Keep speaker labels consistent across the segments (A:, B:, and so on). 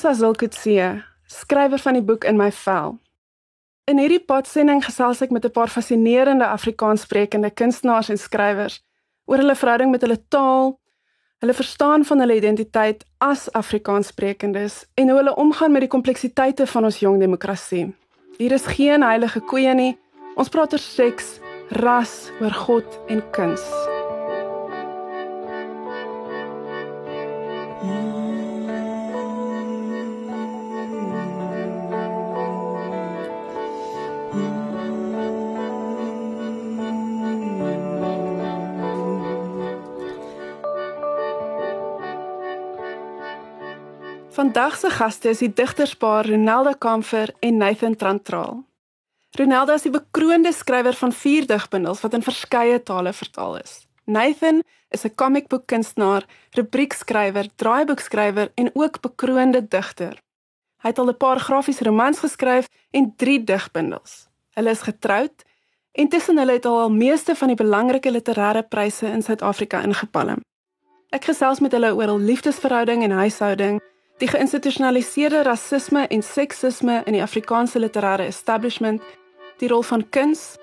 A: is Azil Kutse, skrywer van die boek In my vel. In hierdie podsending gesels ek met 'n paar fascinerende Afrikaanssprekende kunstenaars en skrywers oor hulle verhouding met hulle taal, hulle verstaan van hulle identiteit as Afrikaanssprekendes en hoe hulle omgaan met die kompleksiteite van ons jong demokrasie. Hier is geen heilige koeie nie. Ons praat oor seks, ras, oor God en kuns. Vandag se gaste is die digterspaar Ronelda Kamfer en Nathan Trantraal. Ronelda is die bekroonde skrywer van vier digbundels wat in verskeie tale vertaal is. Nathan is 'n komiekboekkunstenaar, rubriekskrywer, draaiboekskrywer en ook bekroonde digter. Hy het al 'n paar grafiese romans geskryf en 3 digbundels. Hulle is getroud en tussen hulle het al al meeste van die belangrike literêre pryse in Suid-Afrika ingepalm. Ek gesels met hulle oor hul liefdesverhouding en huishouding die geïnstitusionaliseerde rasisme en seksisme in die Afrikaanse literêre establishment, die rol van kuns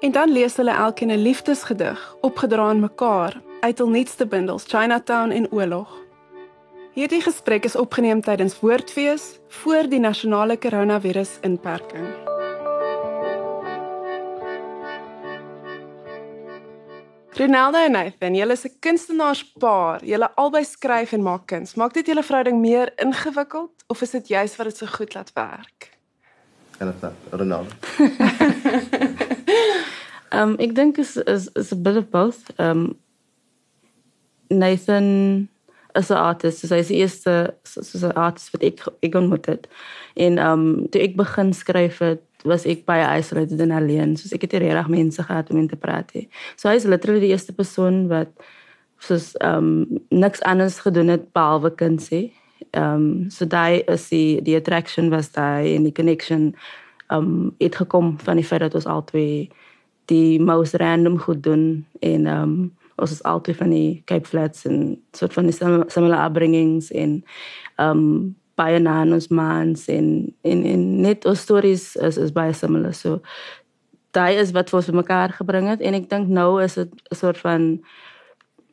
A: en dan lees hulle elkeen 'n liefdesgedig opgedra aan mekaar uit hul nuutste bundels Chinatown en Oorlog. Hierdie gesprek is opgeneem tydens Woordfees voor die nasionale koronavirus inperking. Ronaldo en Nathan, julle is 'n kunstenaarspaar. Julle albei skryf en maak kuns. Maak dit julle verhouding meer ingewikkeld of is dit juist wat dit so goed laat werk?
B: En dit Ronaldo.
C: Ehm um, ek dink is is is a bit of both. Ehm um, Nathan is 'n artist. So hy is die eerste so 'n artist wat ek ek ontmoet het. En ehm um, toe ek begin skryf het was ek baie isolated en alleen. Soos ek het nie regtig mense gehad om in te praat nie. So hy is literally die eerste persoon wat soos ehm um, niks anders gedoen het behalwe kan sê. Ehm um, so daai is die die attraction was daai en die connection ehm um, het gekom van die feit dat ons albei die most random goed doen en ehm um, ons is altyd van die Cape Flats en soort van die similar upbringings en ehm um, baie na ons mans en en en net ons stories is is baie similar. So daai is wat vir ons bymekaar gebring het en ek dink nou is dit 'n soort van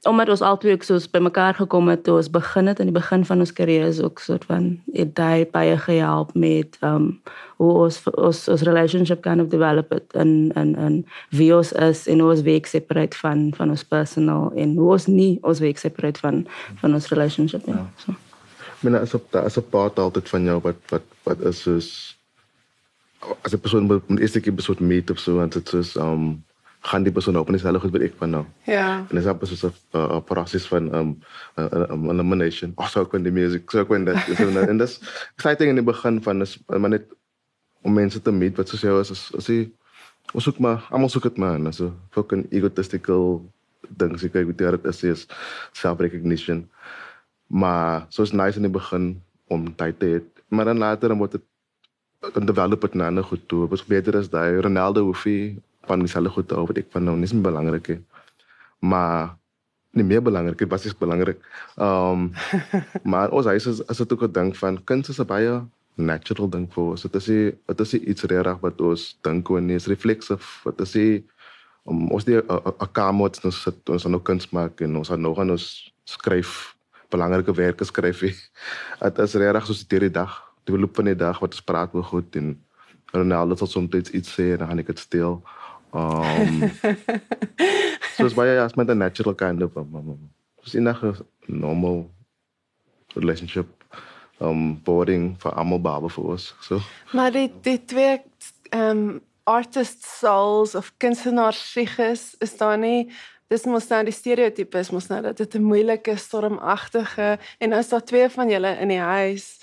C: omdat ons albei ook soos bymekaar gekom het toe ons begin het aan die begin van ons kariere is ook soort van het daai baie gehelp met um hoe ons ons ons relationship kind of develop it en en en wie ons is en hoe ons week separate van van ons personal en hoe ons nie ons week separate van van ons relationship ja, so
B: Men as daar is 'n paar altyd van jou wat wat wat is soos as 'n persoon met 'n eerste keer besoek meet of so en dit is um gaan die persoon op en is hulle goed wat ek van nou.
A: Ja.
B: En dis op soos 'n proses van um 'n elimination. Of so kon die music so kon dit is en dis exciting in die begin van is maar net om mense te meet wat soos jou is as as jy ons soek maar almal soek dit maar en so fucking egotistical dings ek weet dit is is self recognition. Maar soos nice in die begin om tyd te hê, maar dan later dan word dit kan develop het na 'n goed toe. Wat beter is daai Ronaldo hoef nie van dieselfde goed te hou wat ek van nou nie is belangrik nie. Maar nie meer belangrik, was is belangrik. Ehm um, maar ons huis is as dit ook 'n ding van kuns is 'n baie natural ding vir ons. Dit is dit is iets regtig wat ons dink oor nie, is reflexive. Dit is om ons die 'n kamer wat ons sit ons nou kuns maak en ons het nog aan ons skryf belangrike werke skryf nie. Dit is regtig soos die dag, die loop van die dag wat ons praat oor goed en Ronaldo sal soms iets sê en dan gaan ek dit steel. Um So is baie as met 'n natural kind of um, so in 'n normal relationship um boarding vir almal baba vir ons. So
A: Maar die die twee um artist souls of kunstenaars siges is daar nie dis mos nou die stereotype is mos nou dat dit 'n moeilike stormagtige en nou is daar twee van julle in die huis.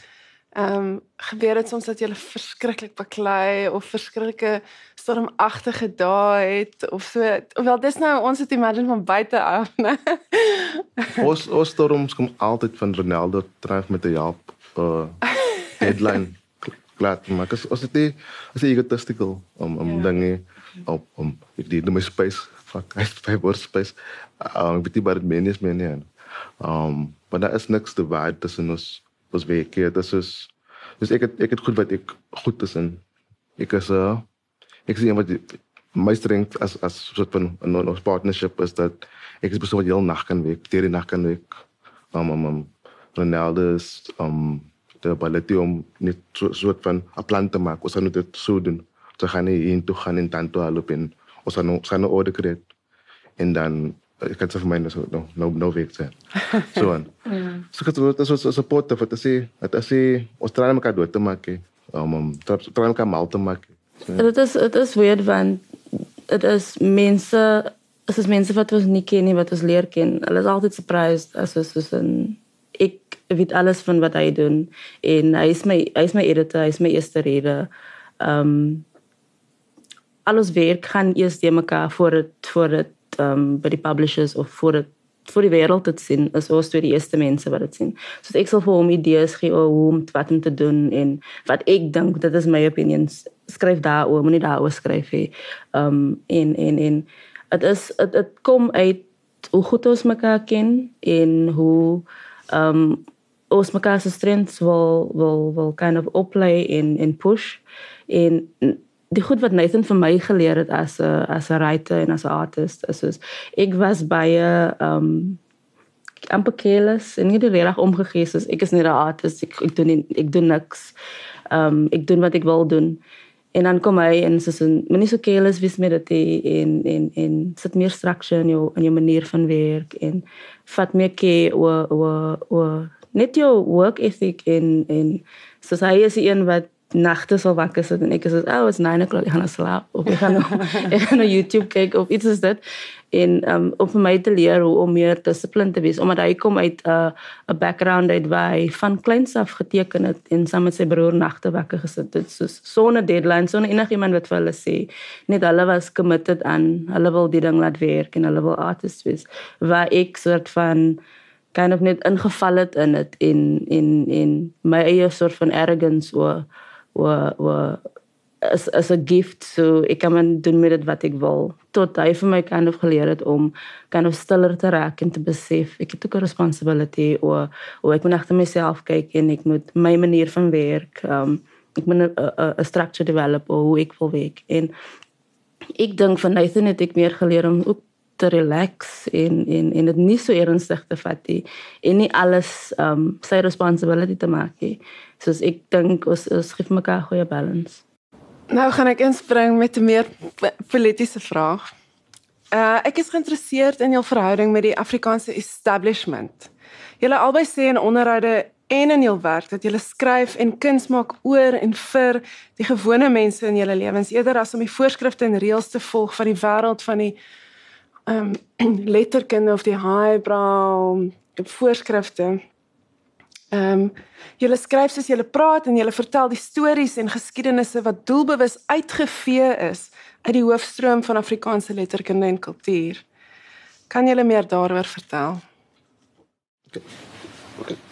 A: Ehm um, gebeur dit soms dat jy verskriklik baklei of verskriklike stormagtige dae het of so. Wel dis nou ons het imagine van buite af, né?
B: ons ons storms kom altyd van Ronaldo tref met 'n help uh deadline klaar maar as as dit is egotistical om om yeah. Ja. dinge op om ek dien my space het baie workspace. Um, ek weet nie wat dit meen is meer nie. Um, maar daar is niks te waard tussen ons ons werk hier. Dit is dus ek het ek het goed wat ek goed is in. Ek is uh ek sien wat die, my strength as as soort van 'n ons partnership is dat ek is persoon wat heel nag kan werk, deur die nag kan werk. Um um, um Ronaldo is um de ability om net so, soort van 'n plan te maak. Ons gaan dit so doen. Ons gaan nie in toe gaan en dan toe loop en ons gaan ons gaan 'n order kry. En dan ek het se vir my nou no no no werk sê. So aan. ja. So ek het dit so support vir te sê dat as jy Australië mekaar dood te maak. Um um Australië mekaar mal te maak.
C: Dit is dit is weird want dit is mense as is mense wat ons nie ken nie wat ons leer ken. Hulle is altyd surprised as ons soos 'n ek weet alles van wat hy doen en hy is my hy is my editor, hy is my eerste rede. Ehm um, alles werk gaan eers die mekaar voor dit voor dit ehm um, by die publishers of voor dit vir die wêreld te sien as ons twee die eerste mense wat dit sien. So ek sal vir hom idees gee oor hoe om wat om te doen en wat ek dink dit is my opinions. Skryf daaroor, moenie daaroor skryf nie. Ehm um, en en en dit is dit kom uit hoe goed ons mekaar ken en hoe ehm um, ons mekaar se strengths wil wil wil kind of oplay in in push en die goed wat Nathan vir my geleer het as 'n as 'n writer en as 'n artist is soos ek was baie um, amper careless en nie reg omgegee soos ek is nie 'n artist ek, ek doen nie, ek doen niks um, ek doen wat ek wil doen. En dan kom hy en soos 'n moenie so careless wees met dit en en en sit meer structure in jou in jou manier van werk en vat meer ke o o o net jou work ethic en en soos hy is die een wat nagte sal wakker sit en ek is oh it's 9 o'clock ek gaan slaap of ek gaan ek gaan op YouTube kyk of iets is dit. En um om vir my te leer hoe om meer dissipline te wees omdat hy kom uit 'n uh, 'n background uit waar hy van kleins af geteken het en saam met sy broer nagte wakker gesit het. So sonder deadline sonder enigiemand wat vir hulle sê net hulle was committed aan hulle wil die ding laat werk en hulle wil artists wees waar ek soort van kind of net ingeval het in dit en en en my eie soort van arrogance oor wa wa as as 'n gift. So ek kan doen met dit wat ek wil. Tot hy vir my kind of geleer het om kind of stiller te raak en te besef ek het ook 'n responsibility o o ek moet agter myself kyk en ek moet my manier van werk um ek moet 'n structure develop o hoe ek wil werk. En ek dink van Nathan het ek meer geleer om ook te relax en en en dit nie so ernstig te vat nie en nie alles um sy responsibility te maak nie soos ek dink ons ons gee mekaar goeie balance.
A: Nou gaan ek inspring met 'n meer politieke vraag. Uh ek is geïnteresseerd in jou verhouding met die Afrikaanse establishment. Julle albei sê in onderhoude en in jul werk dat julle skryf en kuns maak oor en vir die gewone mense in julle lewens eerder as om die voorskrifte en reëls te volg van die wêreld van die ehm um, letterkunde of die highbrow voorskrifte. Ehm um, julle skryf soos julle praat en julle vertel die stories en geskiedenisse wat doelbewus uitgevee is uit die hoofstroom van Afrikaanse letterkunde en kultuur. Kan julle meer daaroor vertel?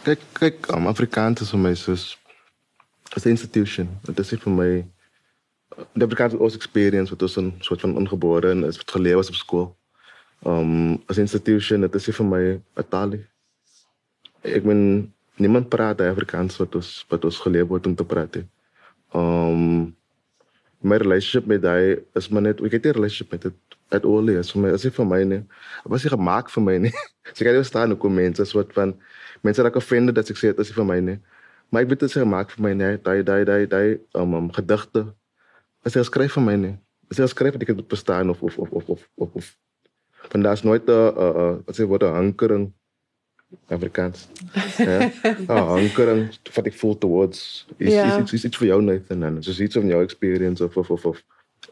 B: Kyk kyk um, Afrikaans is vir my soos 'n institution. Dit is vir my die Afrikaanse ons experience wat ons 'n soort van ongebore en is geleer was op skool. Um as institution, dit is vir my 'n taal. Ek ben niemand praat Afrikaans wat ons wat ons geleer word om te praat. Um my relationship met hy is maar net ek het 'n relationship met dit at all is vir my as vir my nie. Was hy gemaak vir my nie. so ek het verstaan hoe kom mense soort van mense raak offended dat ek sê dit is vir my nie. Maar ek weet dit is gemaak vir my nie. Daai daai daai daai um, um gedigte. As hy skryf vir my nie. As hy skryf dit ek het verstaan of of of of of of, of. van daar's nooit 'n 'n wat sê wat 'n hankering Afrikaans. Ja. Ah, ankering wat ek voel towards is ja. is is iets vir jou Nathan en so iets van jou experience of of of of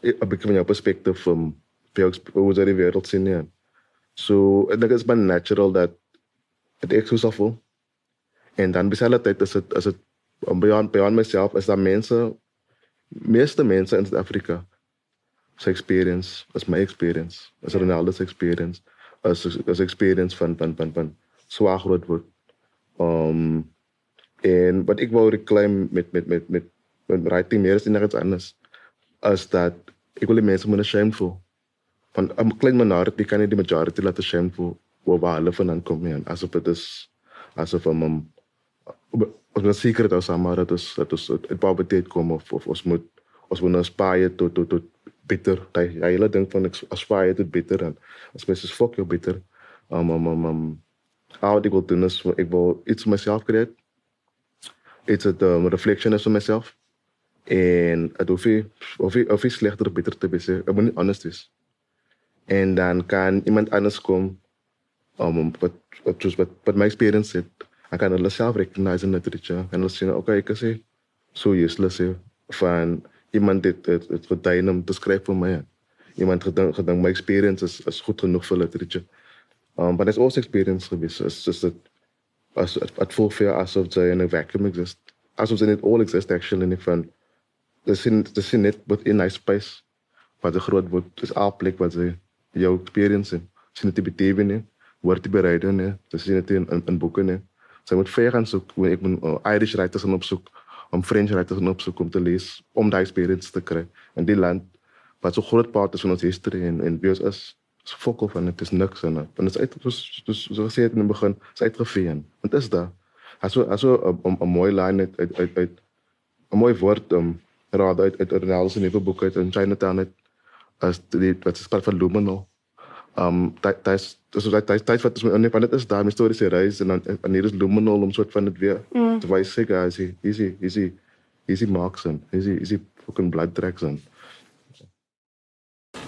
B: 'n bietjie van jou perspective van jou hoe jy die wêreld sien ja. So ek dink dit is maar natural dat dit ek so voel. En dan beselle tyd is dit is dit om beyond beyond myself is daar mense meeste mense in Suid-Afrika se experience as my experience as Ronaldo's experience as as experience van van van van swaar groot word. Um en wat ek wou reclaim met met met met met writing meer is iets anders as dat ek wil die mense moet shameful van 'n klein minority kan nie die majority laat shameful oor waar hulle vandaan kom nie asof dit is asof 'n um, ons moet seker dat ons maar dat ons dat ons uit puberteit kom of, of ons moet ons moet aspire tot tot tot beter. Daai ja, hele ding van ek aspire tot beter en as mens is fok jou beter. Um um um um how ek wil doen is ek wil iets myself create. It's a um, reflection of myself. En dit hoef nie of nie of nie slegter of beter te wees. Ek moet nie anders wees. En dan kan iemand anders kom um wat wat soos wat wat my experience het. Ek kan hulle self recognize in literature en hulle sê okay, ek sê so useless hier van iemand dit het, het gedaan om te skryf vir my. Iemand gedink gedink my experience is is goed genoeg vir literature. Um but it's also experience gewees. It's just that as at full fair as of the in a vacuum exist. As of it all exist actually in different dis in dis in net within a space wat 'n groot word is al plek wat jy jou experience in sien dit beteken nie word te bereid nie dis sien dit in, in boeke nie so jy moet ver gaan soek ek moet uh, Irish writers gaan opsoek om French writers gaan opsoek om te lees om daai experience te kry in die land wat so groot part is van ons history en en wie ons is so fokol van dit is niks en en dit is uit soos soos so gesê het in die begin is uitgeveen want is daar aso aso 'n mooi line uit uit uit 'n mooi woord um, raad uit uit Ronaldo se nuwe boek uit in Chinatown het as die wat is van Luminal. Um dit dit is dis wat dit dit wat is met net is daar 'n historiese reis en dan en hier is Luminal om soort van dit weer mm. te wys sê guys easy easy easy marks en easy easy fucking blood tracks en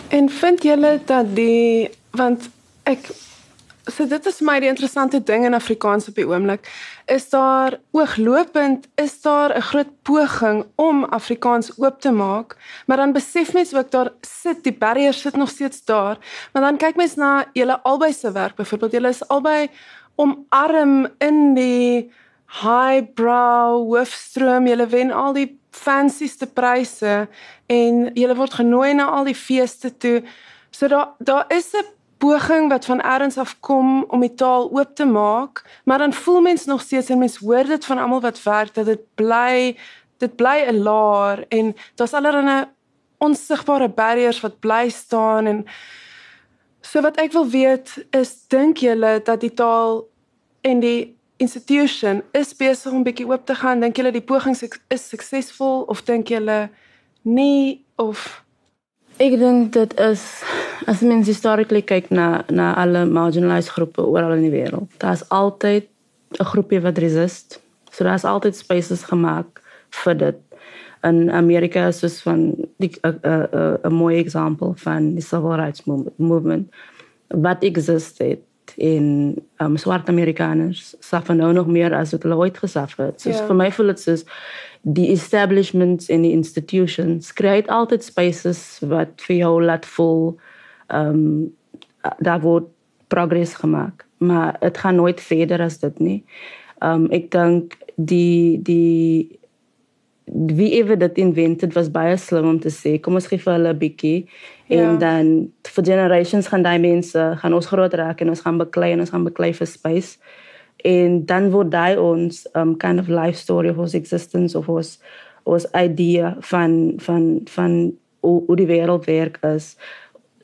A: En vind julle dat die want ek so dit is my die interessante ding in Afrikaans op die oomblik is daar ooglopend is daar 'n groot poging om Afrikaans oop te maak maar dan besef mens ook daar sit die barrier sit nog steeds daar maar dan kyk mens na julle albei se werk byvoorbeeld julle is albei omarm in die highbrow hoofstroom julle wen al die fancyste pryse en julle word genooi na al die feeste toe. So daar daar is 'n poging wat van elders af kom om die taal oop te maak, maar dan voel mens nog steeds en mens hoor dit van almal wat werk dat dit bly dit bly 'n laar en daar's allerlei onsigbare barriers wat bly staan en so wat ek wil weet is dink julle dat die taal en die institution is besig om bietjie oop te gaan dink julle die poging is suksesvol of dink julle nie of
C: Ek dink dit is as mens histories kyk na na alle marginalized groepe oral in die wêreld. Daar's altyd 'n groepie wat resist. So daar's altyd spaces gemaak vir dit. In Amerika is soos van 'n mooi voorbeeld van die civil rights movement wat existed in um, swart Amerikaners suffer nou nog meer as wat hulle ooit gesuffer het. So yeah. vir my voel dit soos die establishments en die institutions create altyd spaces wat vir jou laat voel um, daar word progress gemaak, maar dit gaan nooit verder as dit nie. Um, ek dink die die wie ewe dit invented was baie slim om te sê kom ons gee vir hulle 'n bietjie en ja. dan vir generations gaan daai mense gaan ons groot raak en ons gaan beklei en ons gaan beklei vir space en dan word daai ons um kind of life story of ons existence of ons ons idee van van van hoe die wêreld werk is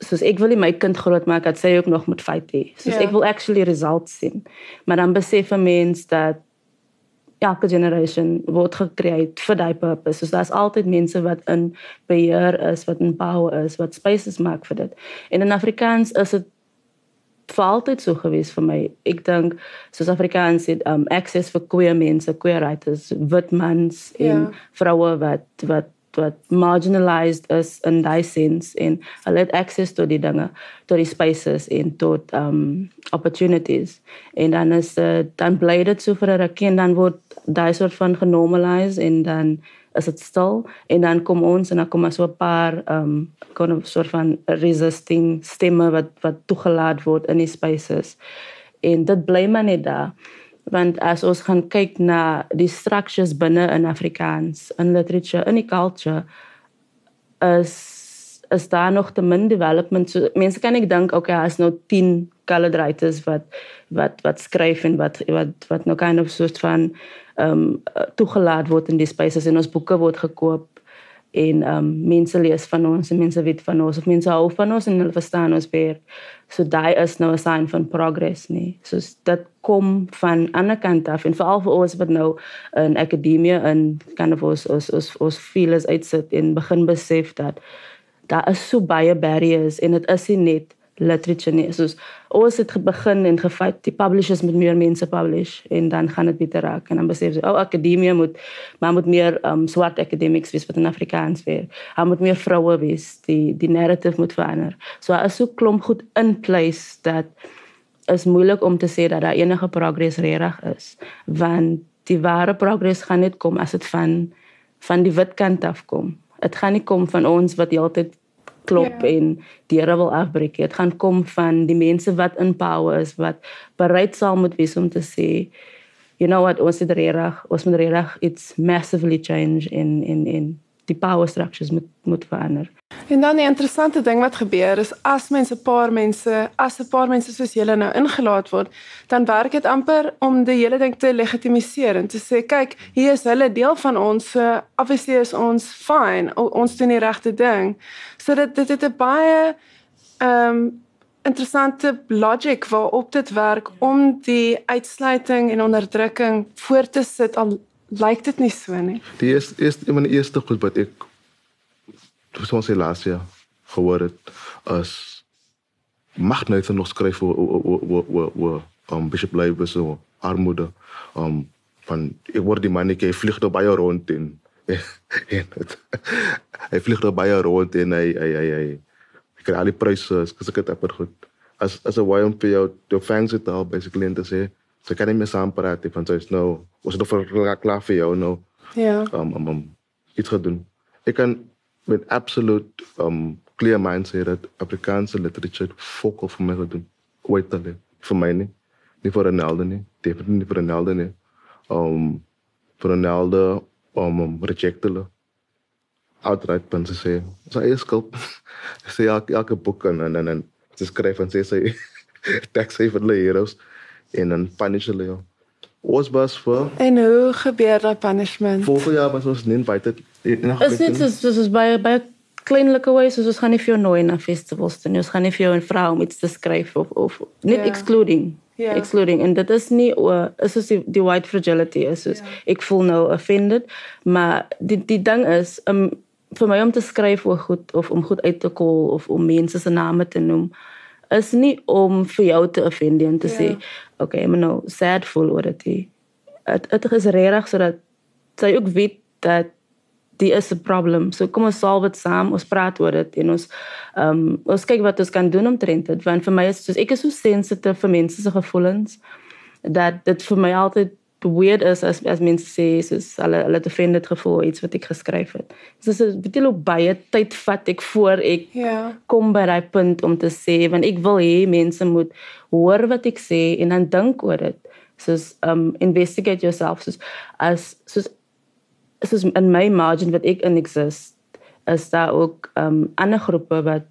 C: soos ek wil my kind groot maak dat sy ook nog moet fight hê soos ja. ek wil actually results sien maar dan besef 'n mens dat elke generation word gekreë vir daai purpose. So daar's altyd mense wat in beheer is, wat in power is, wat spaces maak vir dit. En in Afrikaans is dit vir altyd so gewees vir my. Ek dink soos Afrikaans het um access vir queer mense, queer writers, wit mans en ja. vroue wat wat wat marginalized is in daai sins en hulle het access tot die dinge tot die spaces en tot um opportunities en dan is uh, dan bly dit so vir 'n rukkie en dan word daai soort van genormalize en dan is dit stil en dan kom ons en dan kom so 'n paar um kon 'n soort van resisting stemme wat wat toegelaat word in die spaces. En dit bly maar net daar want as ons gaan kyk na die structures binne in Afrikaans in literature in die culture is is daar nog te min development. So mense kan ek dink okay as nou 10 colored writers wat wat wat skryf en wat wat wat nou kind of soort van ehm um, toegelaat word in die spaces en ons boeke word gekoop en um mense lees van ons en mense weet van ons of mense hou van ons en hulle verstaan ons weer. So daai is nou 'n sign van progress nie. So dit kom van ander kant af en veral vir ons wat nou in akademie en kind of ons ons ons, ons feelers uitsit en begin besef dat daar is so baie barriers en dit is nie net literature nie. Soos ons het begin en gefight die publishers met meer mense publish en dan gaan dit beter raak en dan besef jy o, oh, akademie moet maar moet meer um swart academics wees wat in Afrikaans weer. Hulle moet meer vroue wees. Die die narrative moet verander. So as so klomp goed in place dat is moeilik om te sê dat daar enige progress reg is want die ware progress gaan net kom as dit van van die wit kant af kom. Dit gaan nie kom van ons wat heeltyd klop ja. en deure wil afbreek. Dit gaan kom van die mense wat in power is wat bereid sal moet wees om te sê you know what ons het reg ons moet reg it's massively change in in in die power structures moet moet verander.
A: En dan 'n interessante ding wat gebeur is as mense 'n paar mense, as 'n paar mense soos julle nou ingelaat word, dan werk dit amper om die hele ding te legitimiseer en te sê kyk, hier is hulle deel van ons, so obviously is ons fine, ons doen die regte ding. So dit dit het 'n baie ehm um, interessante logic waarop dit werk om die uitsluiting en onderdrukking voort te sit al lyk dit nie so nie.
B: Die eerste een van die eerste goed wat ek ons se laas jaar gehoor het as mag nou nog skryf oor oor oor oor oor um bishop labor so armoede um van ek word die mannetjie vlieg daar baie rond en en het, hy vlieg daar baie rond en hy hy hy hy kry al die pryse as ek dit apper goed. As as 'n vir jou jou fans te help basically en te sê sy kan nie meer saam praat want sy is nou ons het vir klaar vir jou nou
A: ja.
B: um um, um iets gedoen. Ek kan met absoluut um clear mind sê dat Afrikaanse literatuur fokol vir my gedoen ooit al vir my nie nie vir Ronaldo nie definitief nie vir Ronaldo nie um vir Ronaldo um, um reject hulle outright punt te sê sy eie skuld sy elke elke boek en en en sy skryf en sê sy tax vir die heroes en dan punish hulle jou. Ons was vir
A: En hoe gebeur daai punishment?
B: Volgende jaar was ons nie invited.
C: Is dit soos soos by by kleinlike ways soos ons gaan nie vir jou nooi na festivals toe nie. Ons gaan nie vir jou 'n vrou om iets te skryf of of net yeah. excluding. Yeah. Excluding en dit is nie o is soos die, die white fragility is soos yeah. ek voel nou offended, maar die die ding is um vir my om te skryf oor goed of om goed uit te kol of om mense se name te noem is nie om vir jou te offend en te yeah. sê okay, maar nou sad voel oor dit. Dit dit is regtig sodat sy ook weet dat die is 'n probleem. So kom ons solve dit saam. Ons praat oor dit en ons ehm um, ons kyk wat ons kan doen om trend dit. Want vir my is soos ek is so sensitief vir mense se gevoelens dat dit vir my altyd weird is as as mense sê soos hulle hulle defend dit gevoel iets wat ek geskryf het. So dit beteken ook baie tyd vat ek voor ek
A: ja.
C: kom by daai punt om te sê want ek wil hê mense moet hoor wat ek sê en dan dink oor dit. Soos um investigate yourself soos as soos soos in my margin wat ek in exist is daar ook um ander groepe wat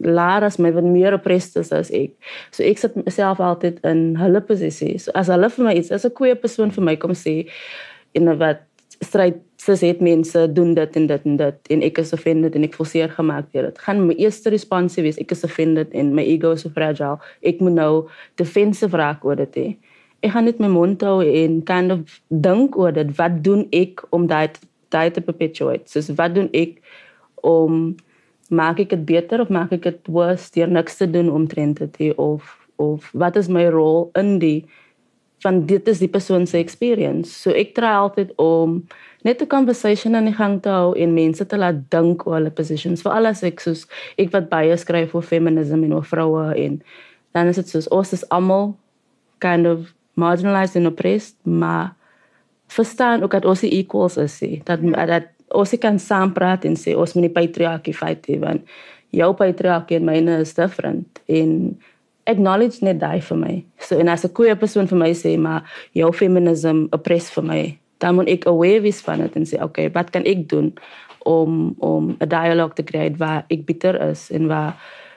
C: laer as my wat meer oppressed is as ek. So ek sit myself altyd in hulle posisie. So as hulle vir my iets as 'n goeie persoon vir my kom sê en wat stryd sis het mense doen dit en dit en dit en ek is offended en ek voel seer gemaak deur dit. Gaan my eerste responsie wees ek is offended en my ego is so fragile. Ek moet nou defensive raak oor dit hê. Ek gaan net my mond hou en kind of dink oor dit. Wat doen ek om daai daai te perpetuate? So wat doen ek om maak ek dit beter of maak ek dit worse deur niks te doen omtrent dit of of wat is my rol in die van dit is die persoon se experience. So ek try altyd om net 'n conversation aan die gang te hou en mense te laat dink oor hulle positions. Vir alles ek soos ek wat baie skryf oor feminisme en oor vroue en dan is dit soos ons is almal kind of marginalized and oppressed, maar verstaan ook dat ons equals is, sê. dat dat ons kan saam praat en sê ons moet die patriargie fight hê want jou patriargie en myne is different en acknowledge net daai vir my. So en as 'n goeie persoon vir my sê maar jou feminism oppress vir my, dan moet ek aware wees van dit en sê okay, wat kan ek doen om om 'n dialoog te create waar ek bitter is en waar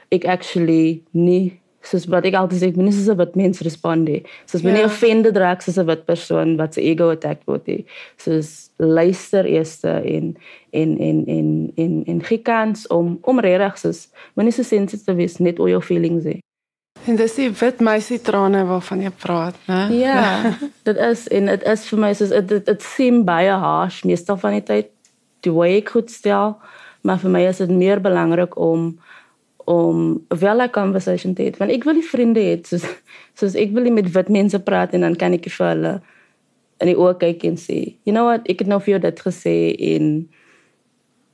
C: ek actually nie soos wat ek altyd sê, ek moenie soos wat mense respond nie. Soos moenie
A: Ja.
C: offended raak soos 'n wit persoon wat se ego attack word nie. Soos luister eers en en en en en en gee kans om om regtig soos moenie so sensitief wees net oor jou feelings nie.
A: En dis die wit meisie trane waarvan jy praat, né?
C: Ja, dit is en dit is vir my soos dit dit, seem baie harsh meestal van die tyd die way ek goed stel, maar vir my is dit meer belangrik om om wel 'n conversation te hê want ek wil nie vriende hê soos soos ek wil nie met wit mense praat en dan kan ek vir hulle in die oë kyk en sê, you know what, ek het nou vir jou dit gesê en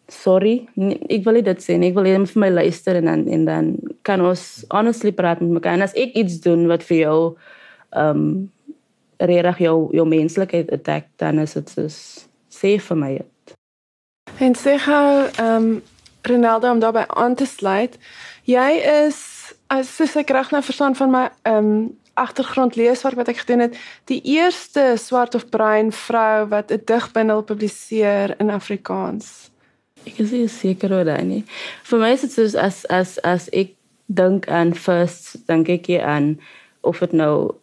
C: sorry, nee, ek wil nie dit sê nie. Ek wil hê vir my luister en dan en dan kan ons honestly praat met mekaar. En as ek iets doen wat vir jou ehm um, regtig jou jou menslikheid attack, dan is dit soos sê vir my dit.
A: En sê gou, ehm um, Ronaldo om daarbey aan te sluit. Jy is as soos ek reg nou verstaan van my ehm um, agtergrond leeswerk wat ek gedoen het, die eerste swart of bruin vrou wat 'n digbundel publiseer in Afrikaans.
C: Ek is nie seker oor dit nie. Vir my is dit soos as as as ek dink aan first, dink ek hier aan of dit nou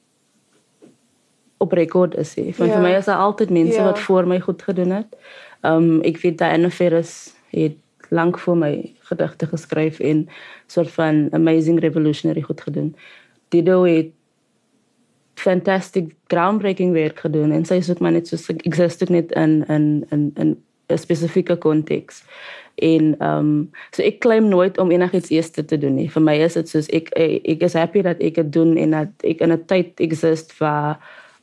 C: op rekord is. He. Want
A: Ja.
C: vir my is daar altyd mense
A: Ja.
C: wat voor my goed gedoen het. Um, ek weet Diana Ferris het lank voor my gedigte geskryf en soort van amazing revolutionary goed gedoen. Dido het fantastic groundbreaking werk gedoen en sy is ook maar net so exist ook net in in in in 'n spesifieke konteks. En ehm um, so ek claim nooit om enigiets eers te doen nie. Vir my is dit soos ek ek is happy dat ek dit doen en dat ek in 'n tyd exist waar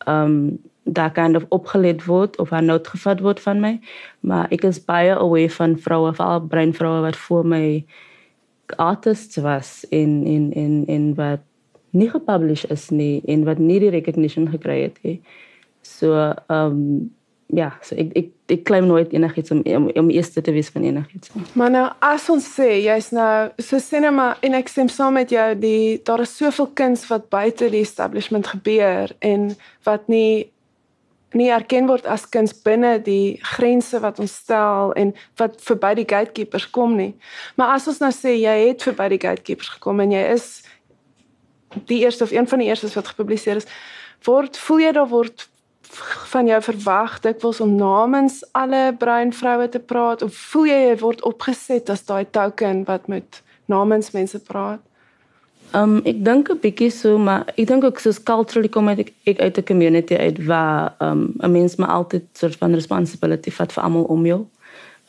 C: ehm um, daar kind of opgeleid word of aan nood gevat word van my. Maar ek is baie away van vroue, veral bruin vroue wat voor my artists was in in in in wat nie gepublish is nie en wat nie die recognition gekry het nie. So ehm um, ja, so ek ek ek claim nooit enigiets om om, om eerste te wees van enigiets.
A: Maar nou as ons sê jy's nou so sinema en ek stem saam met jou die daar is soveel kuns wat buite die establishment gebeur en wat nie nie erken word as kuns binne die grense wat ons stel en wat verby die gatekeepers kom nie. Maar as ons nou sê jy het verby die gatekeepers gekom en jy is die eerste of een van die eerstes wat gepubliseer is, word voel jy daar word van jou verwag dikwels om namens alle bruin vroue te praat of voel jy jy word opgeset as daai token wat moet namens mense praat?
C: Um ek dink 'n bietjie so, maar ek dink ook soos culturally kom ek, ek uit 'n community uit waar um 'n mens maar altyd soort van responsibility vat vir almal om jou.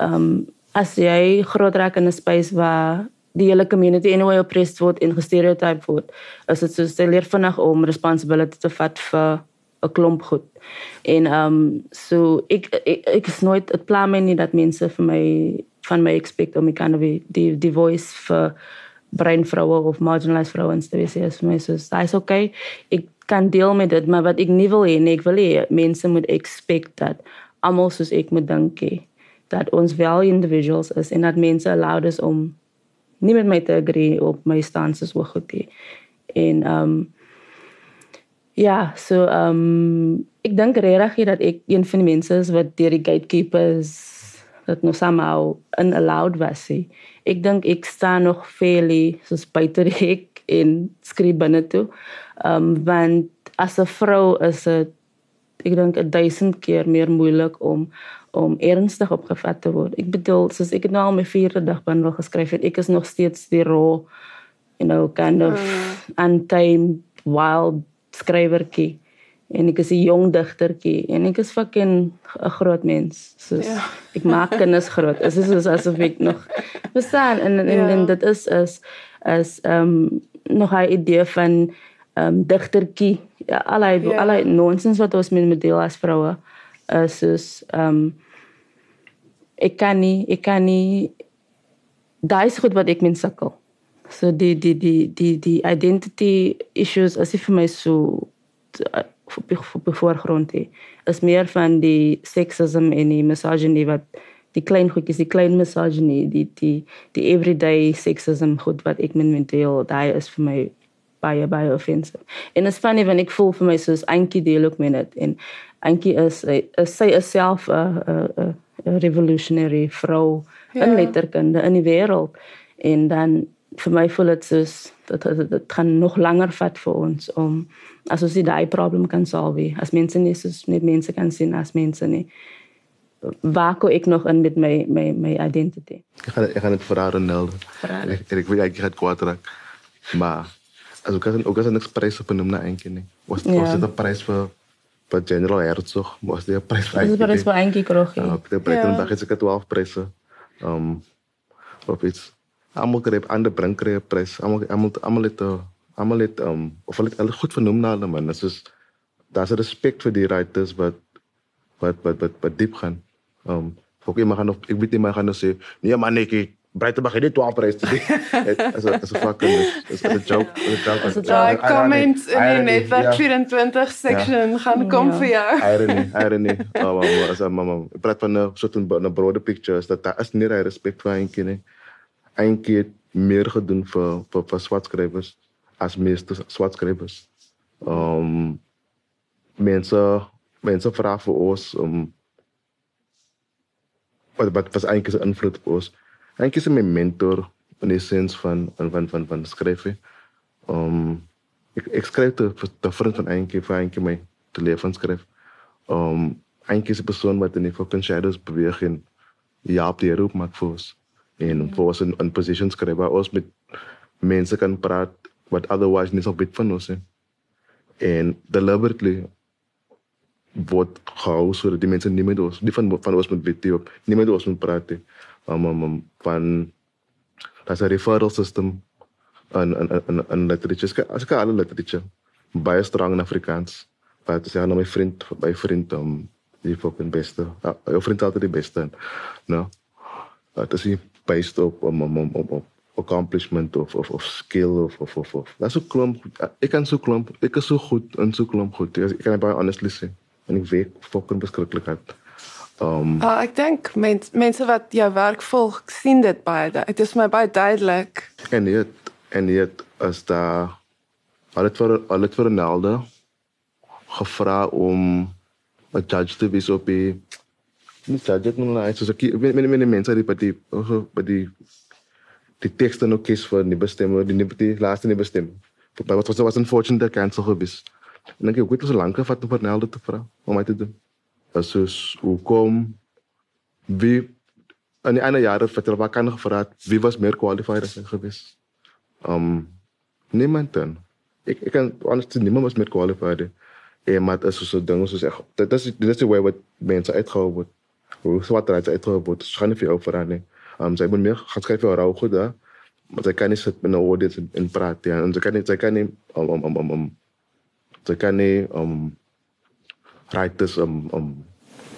C: Um as jy groot raak in 'n space waar die hele community anyway oppressed word en gestereotype word, is dit soos jy leer vinnig om responsibility te vat vir 'n klomp goed. En um so ek ek, ek is nooit dit pla my nie dat mense vir my van my expect om ek kan die die, voice vir bruin vroue of marginalized vrouens te wees is vir my so dis okay. Ek kan deel met dit, maar wat ek nie wil hê nie, ek wil hê mense moet expect dat almal soos ek moet dink hê dat ons wel individuals is en dat mense allowed is om nie met my te agree op my stances oor goed nie. En um ja, so um ek dink regtig dat ek een van die mense is wat deur die gatekeepers dat nog somehow unallowed was. He. Ek dink ek staan nog fairly soos buite die hek en skryf binne toe. Um want as 'n vrou is dit ek dink 'n duisend keer meer moeilik om om ernstig opgevat te word. Ek bedoel, soos ek nou al my vierde dag bundel geskryf het, ek is nog steeds die raw you know kind of untamed wild skrywertjie en ek is 'n jong digtertjie en ek is fucking 'n groot mens. Soos
A: Ja.
C: ek maak kinders groot. Dit is soos asof ek nog bestaan en en,
A: Ja.
C: en dit is is is ehm um, nog 'n idee van ehm um, digtertjie. Ja, allei
A: Ja.
C: allei nonsens wat ons met deel as vroue is soos ehm um, ek kan nie ek kan nie daai is goed wat ek min sukkel. So die die die die die identity issues as if vir my so op die voorgrond hê is meer van die sexism en die misogyny wat die klein goedjies die klein misogyny die die die everyday sexism goed wat ek min menteel daai is vir my baie baie offensive. En is funny want ek voel vir my soos Antjie deel ook met dit en Antjie is, is sy is self 'n 'n 'n revolutionary vrou
A: Ja.
C: in letterkunde in die wêreld en dan vir my voel dit soos dat dit, dit gaan nog langer vat vir ons om as ons die daai probleem kan solve. As mense nie soos net mense kan sien as mense nie. Waar kom ek nog in met my my my identity?
B: Ek gaan ek gaan dit vir haar Ronaldo.
C: Vir haar.
B: Ek ek weet ek het kwaad raak. Maar as ek kan ook as 'n prys op 'n noem na eentjie nie. Was
C: Ja.
B: was dit 'n prys vir vir General Herzog? Was dit 'n prys vir
C: Dis
B: eentjie
C: maar
B: nie?
C: is vir eentjie kroeg.
B: Ja, op de Breitenberg is ek 12 pryse. Um of iets. Almal kry ander brink kry 'n prys. Almal almal almal het 'n almal het um of hulle het hulle goed vernoem na hulle man. Dit is daar's respek vir die writers wat wat wat wat wat diep gaan. Um ook iemand gaan of ek weet nie maar gaan nou sê nee man ek Breitenberg het nie 12 pryse te doen. As 'n as 'n fucking is 'n joke, is 'n joke.
A: Comments in die
B: Irony,
A: netwerk
B: ja.
A: 24 section gaan kom
C: Ja.
A: vir jou.
B: irony, irony. Oh, mama, as mama, ek praat van 'n soort 'n 'n broader picture is dat daar is nie daai respek vir eentjie Eentjie het meer gedoen vir vir vir swart skrywers as meeste swart skrywers. Um mense mense vra vir ons om wat wat was eintlik 'n invloed op ons. Eintjie is my mentor in die sens van van van van, van skryf. Um ek ek skryf te te vriend van eentjie vir eentjie my te lewens skryf. Um eintjie is 'n persoon wat in die fucking shadows beweeg en ja, op die roep maak vir ons. En vir ons in, in positions skryf waar ons met mense kan praat wat otherwise nie sou weet van ons nie. En deliberately word gehou sodat die mense nie met ons, nie van van ons moet weet nie, nie met ons moet praat nie. Um, um, um, van daar's 'n referral system in in in in literature. As ek alle literature baie strong in Afrikaans. Wat sê nou my vriend, my vriend um die fucking beste. Ja, jou vriend altyd die beste. No. Dat is based op om om om om op accomplishment of of of skill of of of. of. Dat is so klomp. Ek kan so klomp. Ek is so goed en so klomp goed. Ek kan baie honestly sê. En ek weet fucking beskiklik uit. Um
A: Uh, ek dink mens, mense wat jou werk volg, sien dit baie. Dit is my baie duidelik.
B: En dit en dit is daar al het vir al het vir Ronaldo gevra om 'n judge te wees op die nie judge het nou net so ek weet met met mense die by die also by die die tekste nou kies vir die bestemming die nie die laaste nie bestem. Maar wat was was unfortunate cancel gewees. En ek het ook so lank gevat om vir Ronaldo te vra om my te doen. As soos hoe kom wie in die ander jare het hulle kan gevra het, wie was meer qualified as hy gewees. Um niemand dan. Ek ek kan honestly niemand was meer qualified. En maar dit is so 'n ding soos ek dit is is die way wat mense uitgehou word. Hoe swart raai uitgehou word. Dit gaan nie vir jou verander nie. Um sy moet meer gaan skryf vir rou goed daar. Maar sy kan nie sit met 'n audience en, en praat ja. En sy kan nie sy kan nie um um um um, um sy kan nie um writers um um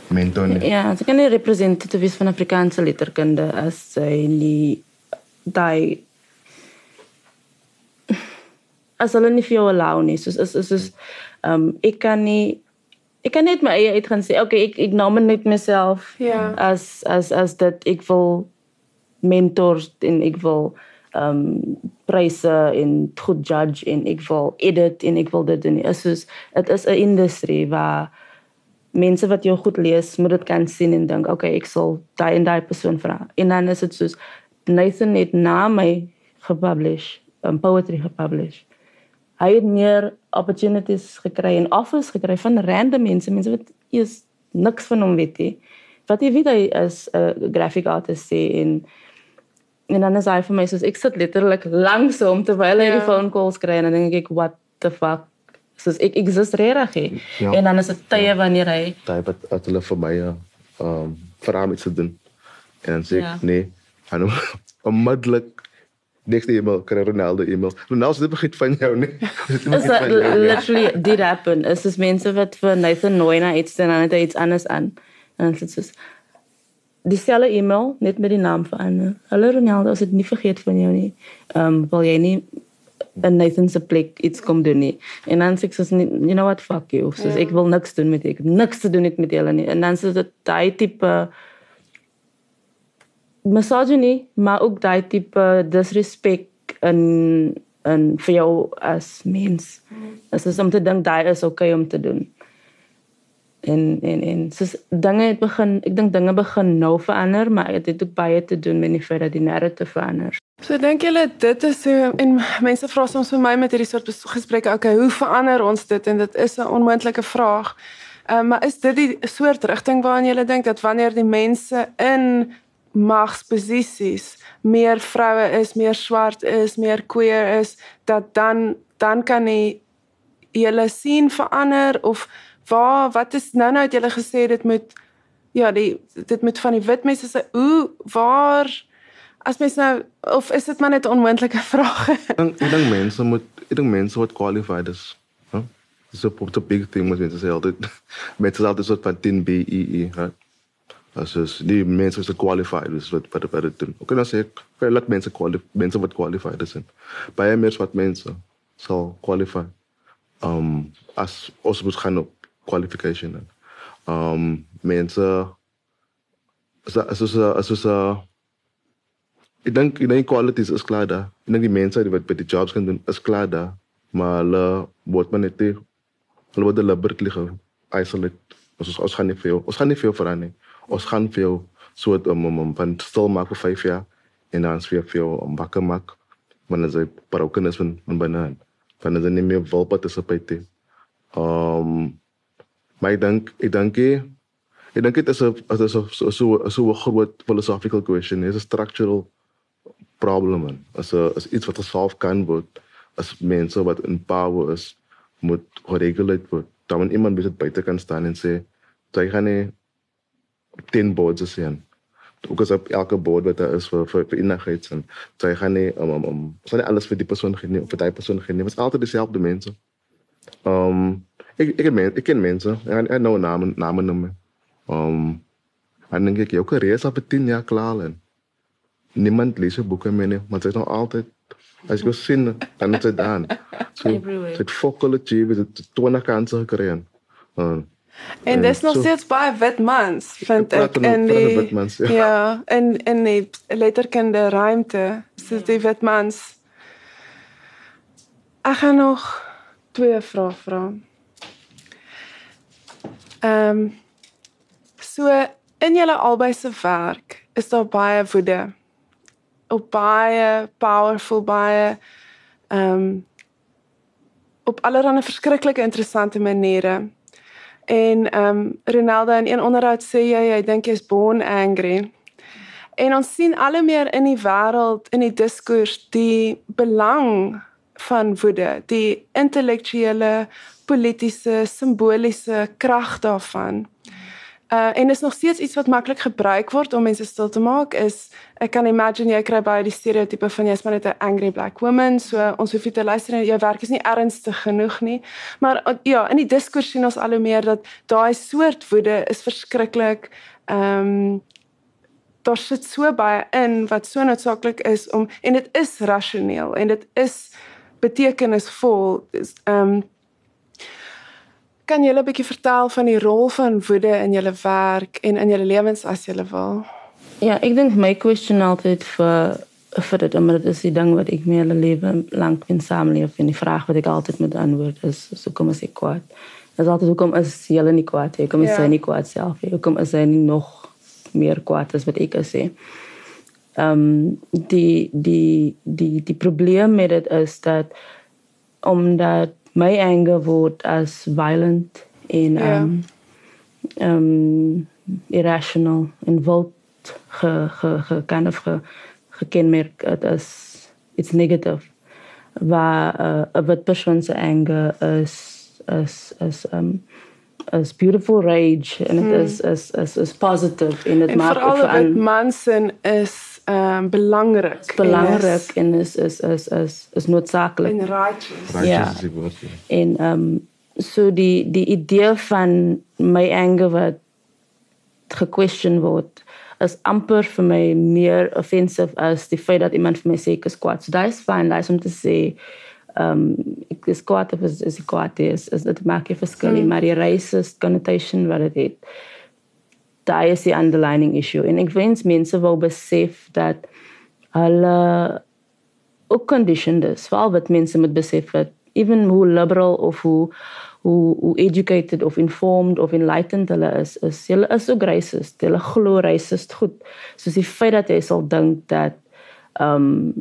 B: mentor nie.
C: Ja, sy kan nie representatief wees van Afrikaanse letterkunde as sy nie daai as hulle nie vir jou allow nie. Soos is is is ehm um, ek kan nie ek kan net my eie uit gaan sê, okay, ek ek nominate myself
A: Ja.
C: as as as dat ek wil mentors en ek wil ehm um, pryse en goed judge en ek wil edit en ek wil dit doen. Is soos dit is 'n industrie waar mense wat jou goed lees, moet dit kan sien en dink, okay, ek sal daai en daai persoon vra. En dan is dit soos Nathan het na my gepublish, um, poetry gepublish. Hy het meer opportunities gekry en offers gekry van random mense, mense wat eers niks van hom weet nie. Wat jy weet hy is 'n graphic artist sê en en dan is hy vir my soos ek sit letterlik langs hom terwyl hy
A: Ja.
C: die phone calls kry en dan dink ek what the fuck soos ek exist regtig.
B: Ja.
C: En dan is dit tye wanneer hy
B: daai wat wat hulle vir my uh, um vra om iets te doen. En dan sê ek
C: Ja.
B: nee, en dan onmiddellik nekste e-mail kry Ronaldo e-mail. Ronaldo dit begin van jou nie. Dit
C: is that
B: nie.
C: literally did happen. Is dis mense wat vir Nathan nooi na iets en dan het hy iets anders aan. En dit is dieselfde e-mail net met die naam verander. Hallo Ronaldo, as ek nie vergeet van jou nie. Ehm um, wil jy nie in Nathan se plek iets kom doen nie. En dan sê ek soos you know what fuck you. Soos
A: Ja.
C: ek wil niks doen met. Ek het niks te doen het met julle nie. En dan is dit daai tipe misogyny, maar ook daai tipe disrespek in in vir jou as mens. Dit is om te dink daai is okay om te doen. en en en soos dinge het begin ek dink dinge begin nou verander maar dit het ook baie te doen met die feit dat die narrative verander.
A: So dink julle dit is so en mense vra soms vir my met hierdie soort gesprekke okay hoe verander ons dit en dit is 'n onmoontlike vraag. Um, maar is dit die soort rigting waarna jy dink dat wanneer die mense in magsposisies meer vroue is, meer swart is, meer queer is, dat dan dan kan jy julle sien verander of waar wat is nou nou het julle gesê dit moet ja, die dit moet van die wit mense se hoe waar as mens nou of is dit maar net 'n onmoontlike vraag?
B: ek dink ek dink mense moet ek dink mense wat qualified is. Huh? Dis 'n big thing wat mense sê altyd. Mense sê altyd soort van 10 BEE, hè. As is die mense is qualified is wat wat wat dit doen. Ook dan sê ek vir laat mense qualified mense wat qualified is. Baie meer wat mense sal qualify. Um as ons moet gaan op qualification dan. Um mense as as as as as ek dink ek dink qualities is klaar daar. Ek dink die mense wat by die jobs kan doen is klaar daar. Maar hulle word maar net hulle word deliberately isolate. Ons ons gaan nie veel. Ons gaan nie veel verander nie ons gaan veel soort om om om van stil maak vir 5 jaar en dan weer veel om wakker maak wanneer jy broken is van van binne as jy nie meer wil participate um my dink ek dink ek dink dit is 'n is 'n so so so 'n groot philosophical question. Is a structural problem en as 'n as iets wat gesolf kan word as mense wat in power is moet gereguleer word. Dan iemand moet buite kan staan en sê jy gaan nie 10 boards is hier. Ook as op elke board wat daar is vir vir, vir enigheids en jy gaan nie om um, om um, sal nie alles vir die persoon gee nie of vir daai persoon gee nie. Dit is altyd dieselfde mense. Ehm um, ek ek ken ek ken mense. Ek ek nou name name noem. Um, en dan kyk jy ook reeds op 10 jaar klaar en niemand lees boeke meer nie, maar dit is nog altyd as jy sien dan is dit dan. So dit fokuleer jy met 20 kanse gekry en uh,
A: En dis nog steeds baie wit mans vind ek in die mans, ja. ja, in in die letterkunde ruimte. So die wit mans. Ek gaan nog twee vrae vra. Ehm um, so in julle albei se werk is daar baie woede. Op baie powerful baie ehm um, op allerlei verskriklike interessante maniere. En ehm um, Ronaldo in een onderhoud sê jy jy dink jy's born angry. En ons sien al hoe meer in die wêreld in die diskurs die belang van woede, die intellektuele, politieke, simboliese krag daarvan. Uh en is nog steeds iets wat maklik gebruik word om mense stil te maak is ek kan imagine jy kry baie die stereotipe van jy's maar net 'n angry black woman. So ons hoef nie te luister en jou werk is nie ernstig genoeg nie. Maar uh, ja in die diskurs sien ons al hoe meer dat daai soort woede is verskriklik ehm um, daar sit so baie in wat so noodsaaklik is om en dit is rasioneel en dit is betekenisvol. Ehm Kan jy 'n bietjie vertel van die rol van woede in julle werk en in julle lewens as jy wil?
C: Ja, ek dink my question altyd vir vir dit omdat dit is die ding wat ek my hele lewe lank in saamleef en die vraag wat ek altyd moet antwoord is so kom as ek kwaad. Dis altyd hoekom is jy nie kwaad nie? Kom is ja. jy nie kwaad self nie? Hoekom is jy nie nog meer kwaad as wat ek sê? Ehm um, die die die die probleem met dit is dat omdat my anger word as violent in yeah. um um irrational en wild ge ge ge kind of ge gekenmerk as it's negative waar uh, 'n wit persoon se anger is is is um as beautiful rage en dit hmm. is is is is positive en dit maak
A: vir al die mansen is ehm um, belangrik.
C: Belangrik en is is is is is noodsaaklik.
A: En righteous.
C: righteous ja. En ehm um, so die die idee van my anger wat gequestion word is amper vir my meer offensive as die feit dat iemand vir my sê ek is kwaad. So daai is fyn, daai is om te sê ehm um, ek is kwaad of is is kwaad is, is dit maak 'n verskil, mm. maar die racist connotation wat dit het daai is die underlying issue. En ek wens mense wil besef dat hulle ook conditioned is veral wat mense moet besef dat even hoe liberal of hoe hoe hoe educated of informed of enlightened hulle is is hulle is so racist. Hulle glo racist goed. Soos die feit dat jy sal dink dat um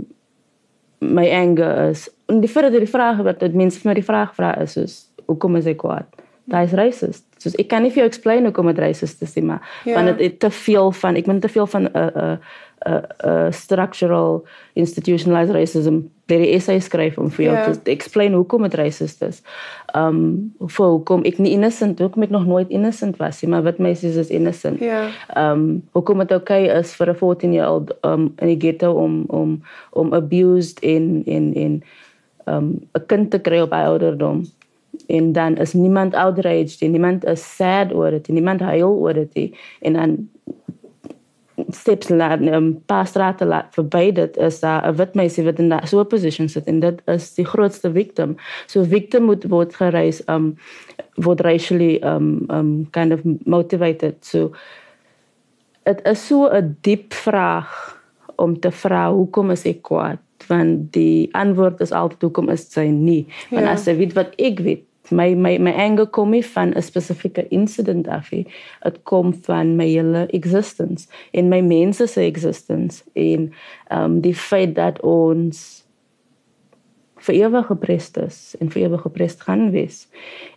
C: my anger is en die feit dat die vraag wat dit mense vir my die vraag vra is is hoekom is ek kwaad daai is racist soos ek kan nie vir jou explain hoekom dit racist is nie maar ja. want dit te veel van ek moet te veel van 'n uh, 'n uh, uh, uh, structural institutionalized racism dat die essay skryf om vir jou yeah. te explain hoekom dit racist is. Um vir hoekom ek nie innocent, hoekom ek nog nooit innocent was nie, maar wat meisies is innocent.
A: Ja. Yeah.
C: Um hoekom dit okay is vir 'n 14 year old um in die ghetto om om om abused in in in um 'n kind te kry op ouderdom en dan is niemand outraged en niemand is sad oor dit en niemand huil oor dit en dan steps laat 'n um, paar strate laat verby dit is daar 'n wit meisie wat in so 'n position sit en dit is die grootste victim. So victim moet word gereis um word racially um um kind of motivated. So dit is so 'n diep vraag om te vra hoekom is ek kwaad? Want die antwoord is altyd hoekom is sy nie? Want ja. as jy weet wat ek weet, my my my anger kom nie van 'n spesifieke incident af nie. Dit kom van my hele existence en my mense se existence en ehm um, die feit dat ons vir ewig geprest is en vir ewig geprest gaan wees.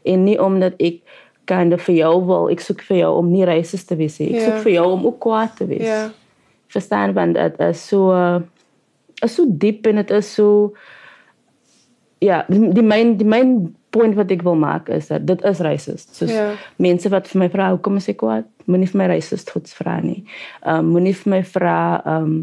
C: En nie omdat ek kind of vir jou wil, ek soek vir jou om nie racist te wees nie. Ek soek yeah. Ja. vir jou om ook kwaad te wees. Ja. Yeah. Verstaan want dit is so is so diep en dit is so ja, die myn die myn punt wat ek wil maak is dat dit is racist. Soos ja. mense wat vir my vra hoekom is ek kwaad? Moenie vir my racist goed vra nie. Ehm um, moenie vir my vra ehm um,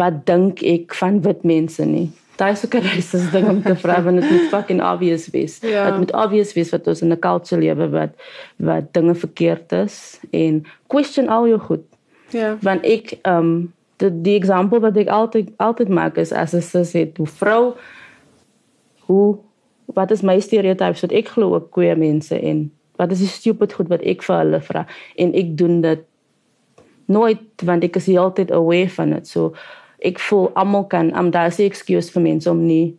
C: wat dink ek van wit mense nie. Daai is ook 'n racist ding om te vra want dit moet fucking obvious wees. Ja. Dit moet obvious wees wat ons in 'n culture lewe wat wat dinge verkeerd is en question al jou goed. Ja. Want ek ehm um, die die voorbeeld wat ek altyd altyd maak is as 'n sussie, 'n vrou hoe wat is my stereotypes wat ek glo op queer mense en wat is die stupid goed wat ek vir hulle vra en ek doen dit nooit want ek is altyd aware van dit so ek voel almal kan am daar se excuse vir mense om nie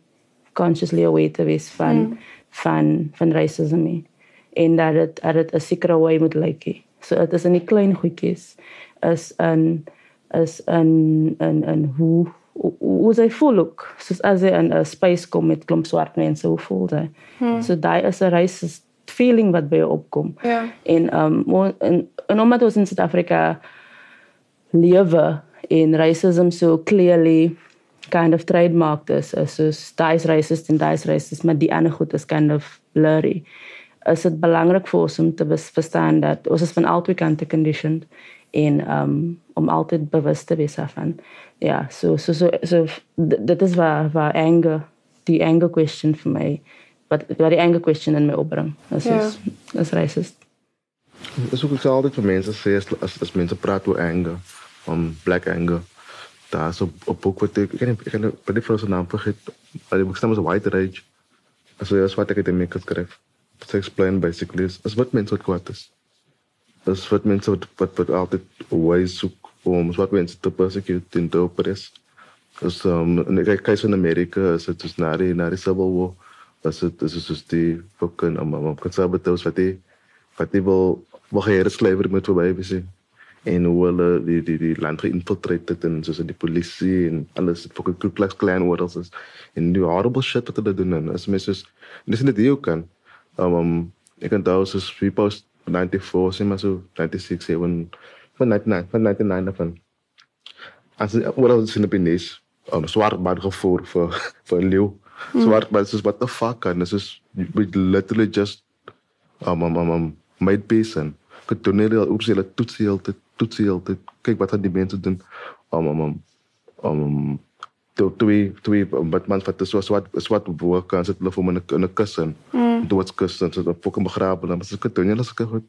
C: consciously aware te wees van mm. van van racism nie en dat dit dat dit 'n sekere way moet lyk like. So dit is in die klein goedjies is in is in in in hoe hoe sy voel ook? Soos as hy in 'n space kom met klomp swart mense hoe voel hy hmm. so daai is 'n racist feeling wat by jou opkom.
A: Ja.
C: En um en, en omdat ons in Suid-Afrika lewe in racism so clearly kind of trademarked is is soos daai's racist en daai's racist maar die ander goed is kind of blurry is dit belangrik vir ons om te verstaan dat ons is van albei kante conditioned en um om altyd bewus te wees daarvan. Ja, so so so so dit is waar waar anger die anger question vir my wat wat die anger question in my opbring. Dit ja. is is racist.
B: Dit is ook altyd vir mense sê as as, as mense praat oor anger, om black anger. Daar is 'n boek wat ek ken ek ken by die vroue naam vergeet. Maar die boek staan as white rage. Also ja, wat ek in my geskryf. To explain basically is, is wat mense wat kwaad is is wat mense wat wat, wat altyd ways soek om wat mense te persecute en te oppress. Dus um, en ek kyk in Amerika, is dit is na die na die Civil War. Was dit is soos die fucking um, um, conservatives wat die wat die wil wil hier slavery moet verby wees en hoe hulle die die die land geïnfiltreer het en soos die polisie en alles het fucking Ku Klux Klan worders is en die horrible shit wat hulle doen en is mense soos dis net die ook kan um, um ek kan daar soos people 94 sê maar so 96 7 van 99 van 99 van. As wat ons in die binies um, swart bad gevoer vir vir leeu hmm. swart bad soos what the fuck and this is we literally just um um um, um made peace and could donate al oor hulle toetsie altyd toetsie altyd kyk wat gaan die mense doen. Um um um um toe toe toe wat man vat so swart swart woord kan sit hulle vir my in 'n kussen mm doodskus en so 'n fucking begrawe dan as ek doen jy as ek goed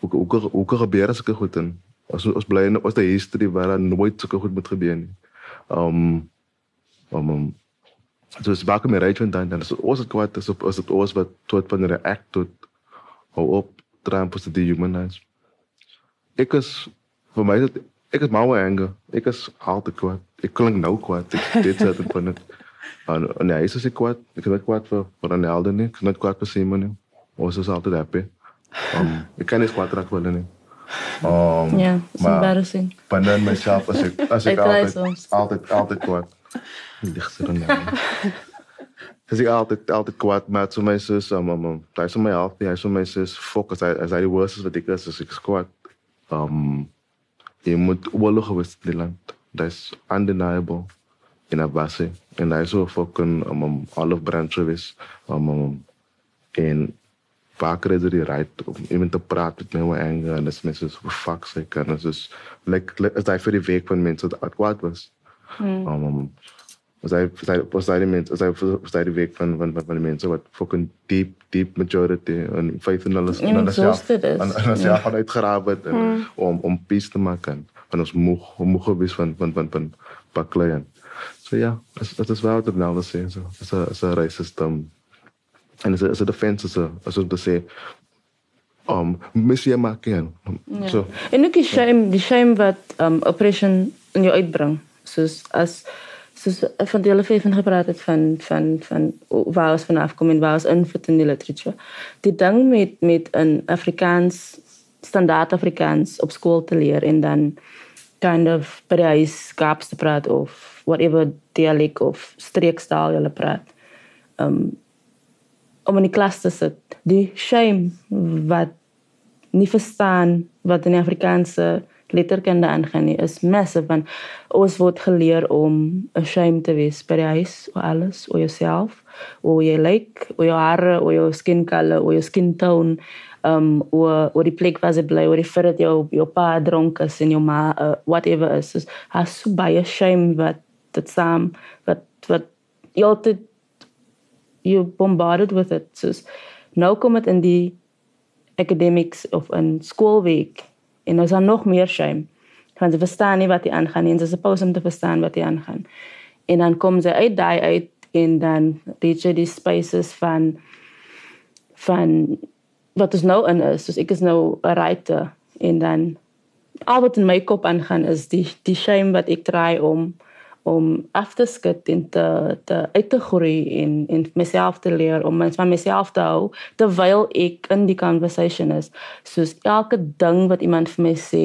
B: hoe hoe kan gebeur as ek goed en as ons bly in ons die history waar daar nooit so goed moet gebeur nie. Um um um so is baie meer reg dan dan is ons het kwaad is op as dit ons wat tot van die act tot hou op Trump is die humanize. Ek is vir my dit ek is maar anger. Ek is altyd kwaad. Ek klink nou kwaad. Ek dit dit van net En en hy sê kwaad, ek het kwaad vir vir Ronaldo nie, ek het kwaad vir Simon nie. ons altyd happy. Um ek kan nie kwaad raak wel nie. Um
C: Ja, it's
B: maar
C: embarrassing.
B: binne myself as ek as ek
C: Ek
B: altyd altyd altyd kwaad. Ligter dan. Dis ek altyd altyd kwaad maar so my sus um um um, hy is so my help, hy is so my sus fokus as as hy die worst is wat ek is, as ek is kwaad. Um jy moet oorlog wees in die land. That's undeniable in Abasi. En hy is so fucking um, um, olive branch wees. Um, um, en vaker is er die right om iemand te praat met my oor anger en dis mense so fuck sy kan dis is like like- as hy vir die week van mense wat kwaad was.
C: Hmm.
B: Um, um, was hy was hy was hy die mense was hy was hy die week van van van die mense wat fucking deep deep majority en faith in hulle in hulle self
C: exhausted is.
B: en hulle self gaan uitgeraap het en, om om peace te maak en van ons moeg moeg gewees van van van van baklei en so ja as dit is wel wat nou dat sê so is 'n is 'n racist um, en is 'n is 'n defense is 'n as om te sê um missie maak en
C: Ja.
B: so
C: En ook die shame, die shame wat um oppression in jou uitbring. Soos as soos van die hele vyf van gepraat het van van van waar ons vanaf kom en waar ons invloed in die literatuur. Die ding met met 'n Afrikaans standaard Afrikaans op skool te leer en dan kind of by die huis Kaaps te praat of whatever dialek of streekstaal jy praat. Um om in die klas te sit. Die shame wat nie verstaan wat in die Afrikaanse letterkunde aangaan nie is massive want ons word geleer om ashamed te wees by die huis oor alles oor jouself oor jou lyk oor jou hare oor jou skin color oor jou skin tone um oor oor die plek waar jy bly oor die feit dat jou jou pa dronk is en jou ma uh, whatever is. So has so baie shame wat dit saam wat wat jy altyd you bombarded with it. So nou kom dit in die academics of in skoolweek en ons dan nog meer shame. Want ze verstaan nie wat die aangaan nie en ze is supposed om te verstaan wat die aangaan. En dan kom ze uit daai uit en dan reach jy die spaces van van wat ons nou in is. Dus ek is nou 'n writer. En dan al wat in my kop aangaan is die die shame wat ek try om om af te skud en te te uit te groei en en myself te leer om mens van myself te hou terwyl ek in die conversation is. Soos elke ding wat iemand vir my sê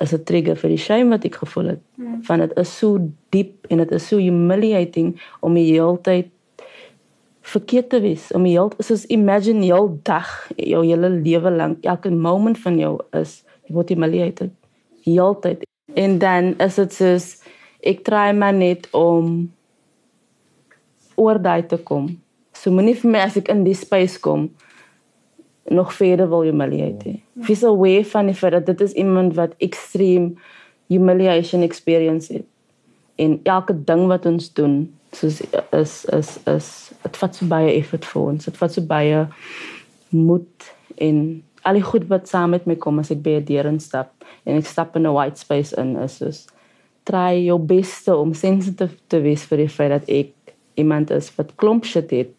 C: is 'n trigger vir die shame wat ek gevoel het. Mm. van dit is so diep en dit is so humiliating om die hele tyd verkeerd te wees. Om die hele soos imagine jou dag jou hele lewe lank elke moment van jou is jy word humiliated. Heeltyd en dan is dit soos ek try maar net om oor daai te kom. So moenie vir my as ek in die space kom nog verder wil humiliate. nie. Wees aware van die feit dat dit is iemand wat extreme humiliation experience het. En elke ding wat ons doen, soos is is is dit vat so baie effort vir ons. Dit vat so baie moed en al die goed wat saam met my kom as ek by 'n deur instap en ek stap in 'n white space in is soos try jou beste om sensitief te wees vir die feit dat ek iemand is wat klomp shit het,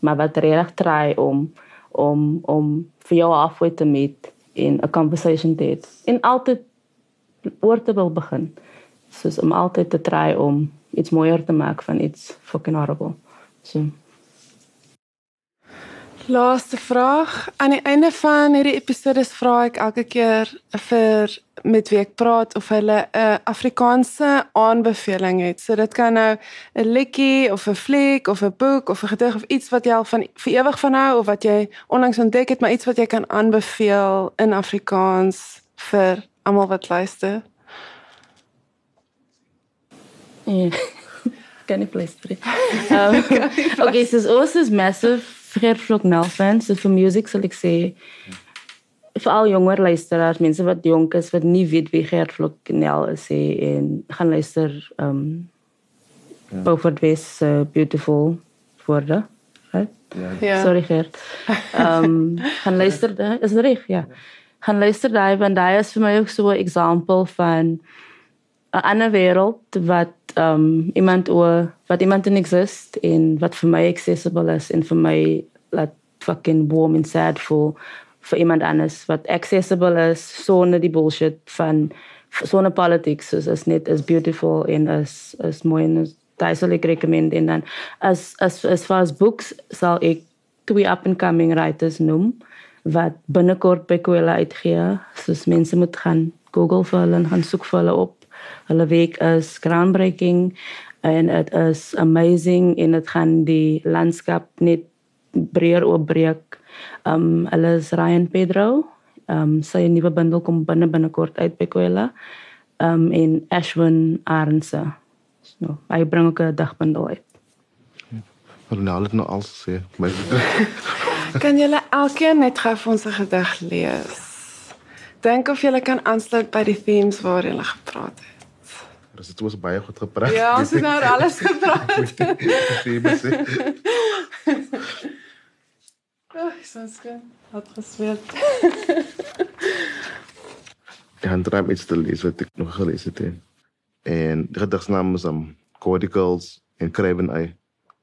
C: maar wat regtig try om om om vir jou halfway te meet in 'n conversation te hê en altyd oor te wil begin. Soos om altyd te try om iets mooier te maak van iets fucking horrible. So
A: Laaste vraag. Aan die einde van hierdie episode vra ek elke keer vir met wie ek praat of hulle 'n Afrikaanse aanbeveling het. So dit kan nou 'n liedjie of 'n fliek of 'n boek of 'n gedig of iets wat jy al van vir ewig van hou of wat jy onlangs ontdek het, maar iets wat jy kan aanbeveel in Afrikaans vir almal wat luister.
C: Ja. kan nie please three. Um, okay, so ons is massive Gert Vloknel fans. So vir music sal ek sê vir al jonger luisteraars, mense wat jonk is wat nie weet wie Gert Vloknel is sê en gaan luister um ja. Beaufort West uh, beautiful woorde. Right?
A: Ja.
C: Sorry Gert. Ehm um, gaan luister is dit reg ja. Gaan luister daai want daai is vir my ook so 'n voorbeeld van 'n ander wêreld wat ehm um, iemand oor wat iemand in exist en wat vir my accessible is en vir my laat fucking warm and sad voel vir iemand anders wat accessible is sonder die bullshit van sonder politics is is net as beautiful en as as mooi en as daai sal ek recommend en dan as as as far as books sal ek twee up and coming writers noem wat binnekort by Kwela uitgee. Soos mense moet gaan Google vir hulle en gaan soek vir hulle op. Hulle werk is groundbreaking en dit is amazing en dit gaan die landskap net breër oopbreek. Um hulle is Ryan Pedro. Um sy nuwe bundel kom binne binnekort uit by Kwela. Um en Ashwin Arnse. So, hy bring ook 'n dagbundel uit.
B: Ronald het nou al sê, my
A: Kan julle elkeen net gou vir ons 'n gedig lees? Dink of julle kan aansluit by die themes waar julle gepraat het.
B: Dis dit was baie goed gepraat.
A: Ja, ons het nou oor alles gepraat.
B: Themes, hè.
A: Ag, soms kan het gesweet.
B: Ik ga er iets te lezen wat ik nog gelezen heb. En de gedichtnaam is um, Corticals en Krijvenei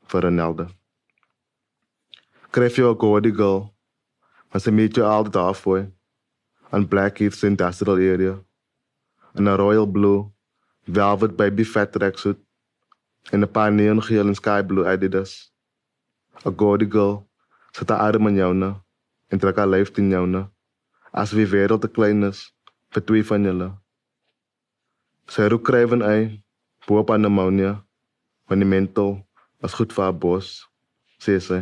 B: voor Ronaldo. Krijg je een cortical, maar ze meet je altijd af voor. Een Blackheath industrial area. En een royal blue, velvet baby fat tracksuit. En een paar neongeel en sky blue Adidas. Een cortical, zet haar arm in jou na. En trek haar lijf in jou na. Als wie wereld te klein is, vir twee van julle. Sy rook krywen ei, boop aan pneumonia, van die mental, was goed vir haar bos, sê sy.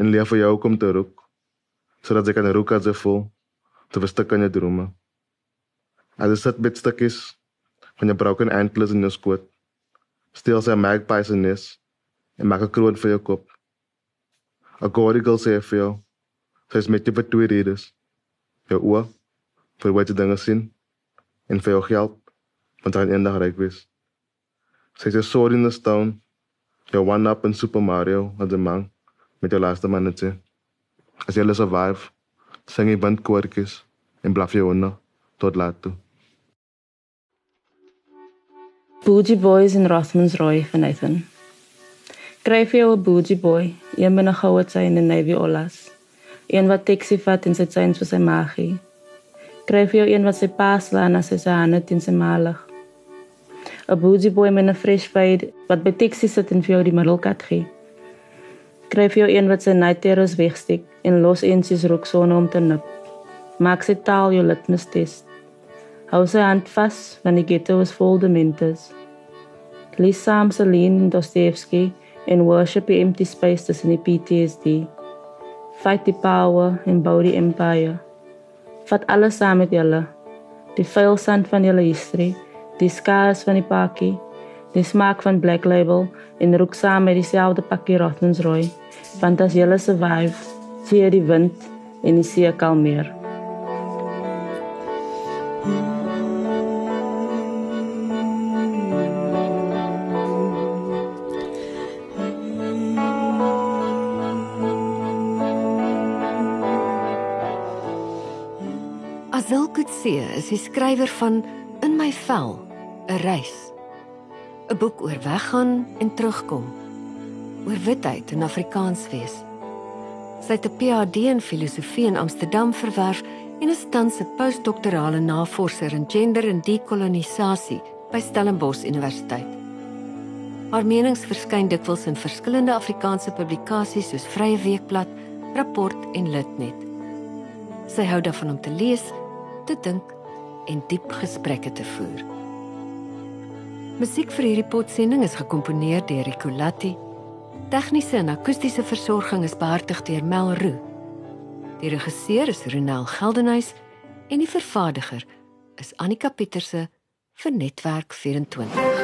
B: En leer vir jou kom te rook, sodat sy kan rook as sy voel, te verstik aan jou drome. As jy sit met stukkies van jou broken antlers in jou skoot, steel sy magpie se nes en maak 'n kroon vir jou kop. 'n Gordigal sê vir jou, sy is met jou vir twee redes. Jou oë vir wat jy dinge sien en vir jou geld want hy eendag ryk wees. Sy sê sword in the stone. Jou one up in Super Mario as 'n man met jou laaste mannetjie. As jy alles survive, sing jy bandkoortjies en blaf jy onder tot laat toe.
C: Bougie Boys in Rothmansroy van Nathan. Skryf jy 'n bougie boy, een binne goue sy in 'n navy olas. Een wat taxi vat en sy chains vir sy magie. Skryf jy een wat sy pas laat na sy hande teen sy malig. 'n Bougie boy met 'n fresh fade wat by taxi sit en vir jou die middelkat gee. Skryf jy een wat sy night terrors wegsteek en los eensies rook sone om te nip. Maak sy taal jou litmus test. Hou sy hand vas want die ghetto is vol dementors. Lees saam Celine Dostoevsky en worship the empty space tussen die PTSD. Fight the power en bou die empire. Vat alles saam met julle. Die vuil sand van julle history, die scars van die pakkie, die smaak van Black Label en roek saam met dieselfde pakkie Rothmansroy. Want as julle survive, sien die wind en die see kalmeer.
D: Is die skrywer van In my vel, 'n reis. 'n Boek oor weggaan en terugkom. Oor witheid en Afrikaans wees. Sy het 'n PhD in filosofie in Amsterdam verwerf en is tans 'n postdoktorale navorser in gender en dekolonisasie by Stellenbosch Universiteit. Haar menings verskyn dikwels in verskillende Afrikaanse publikasies soos Vrye Weekblad, Rapport en Litnet. Sy hou daarvan om te lees, te dink en diep gesprekke te voer. Musiek vir hierdie potsending is gekomponeer deur Ricolatti. Tegniese en akoestiese versorging is behartig deur Mel Roo. Die regisseur is Ronel Geldenhuys en die vervaardiger is Annika Pieterse vir Netwerk 24.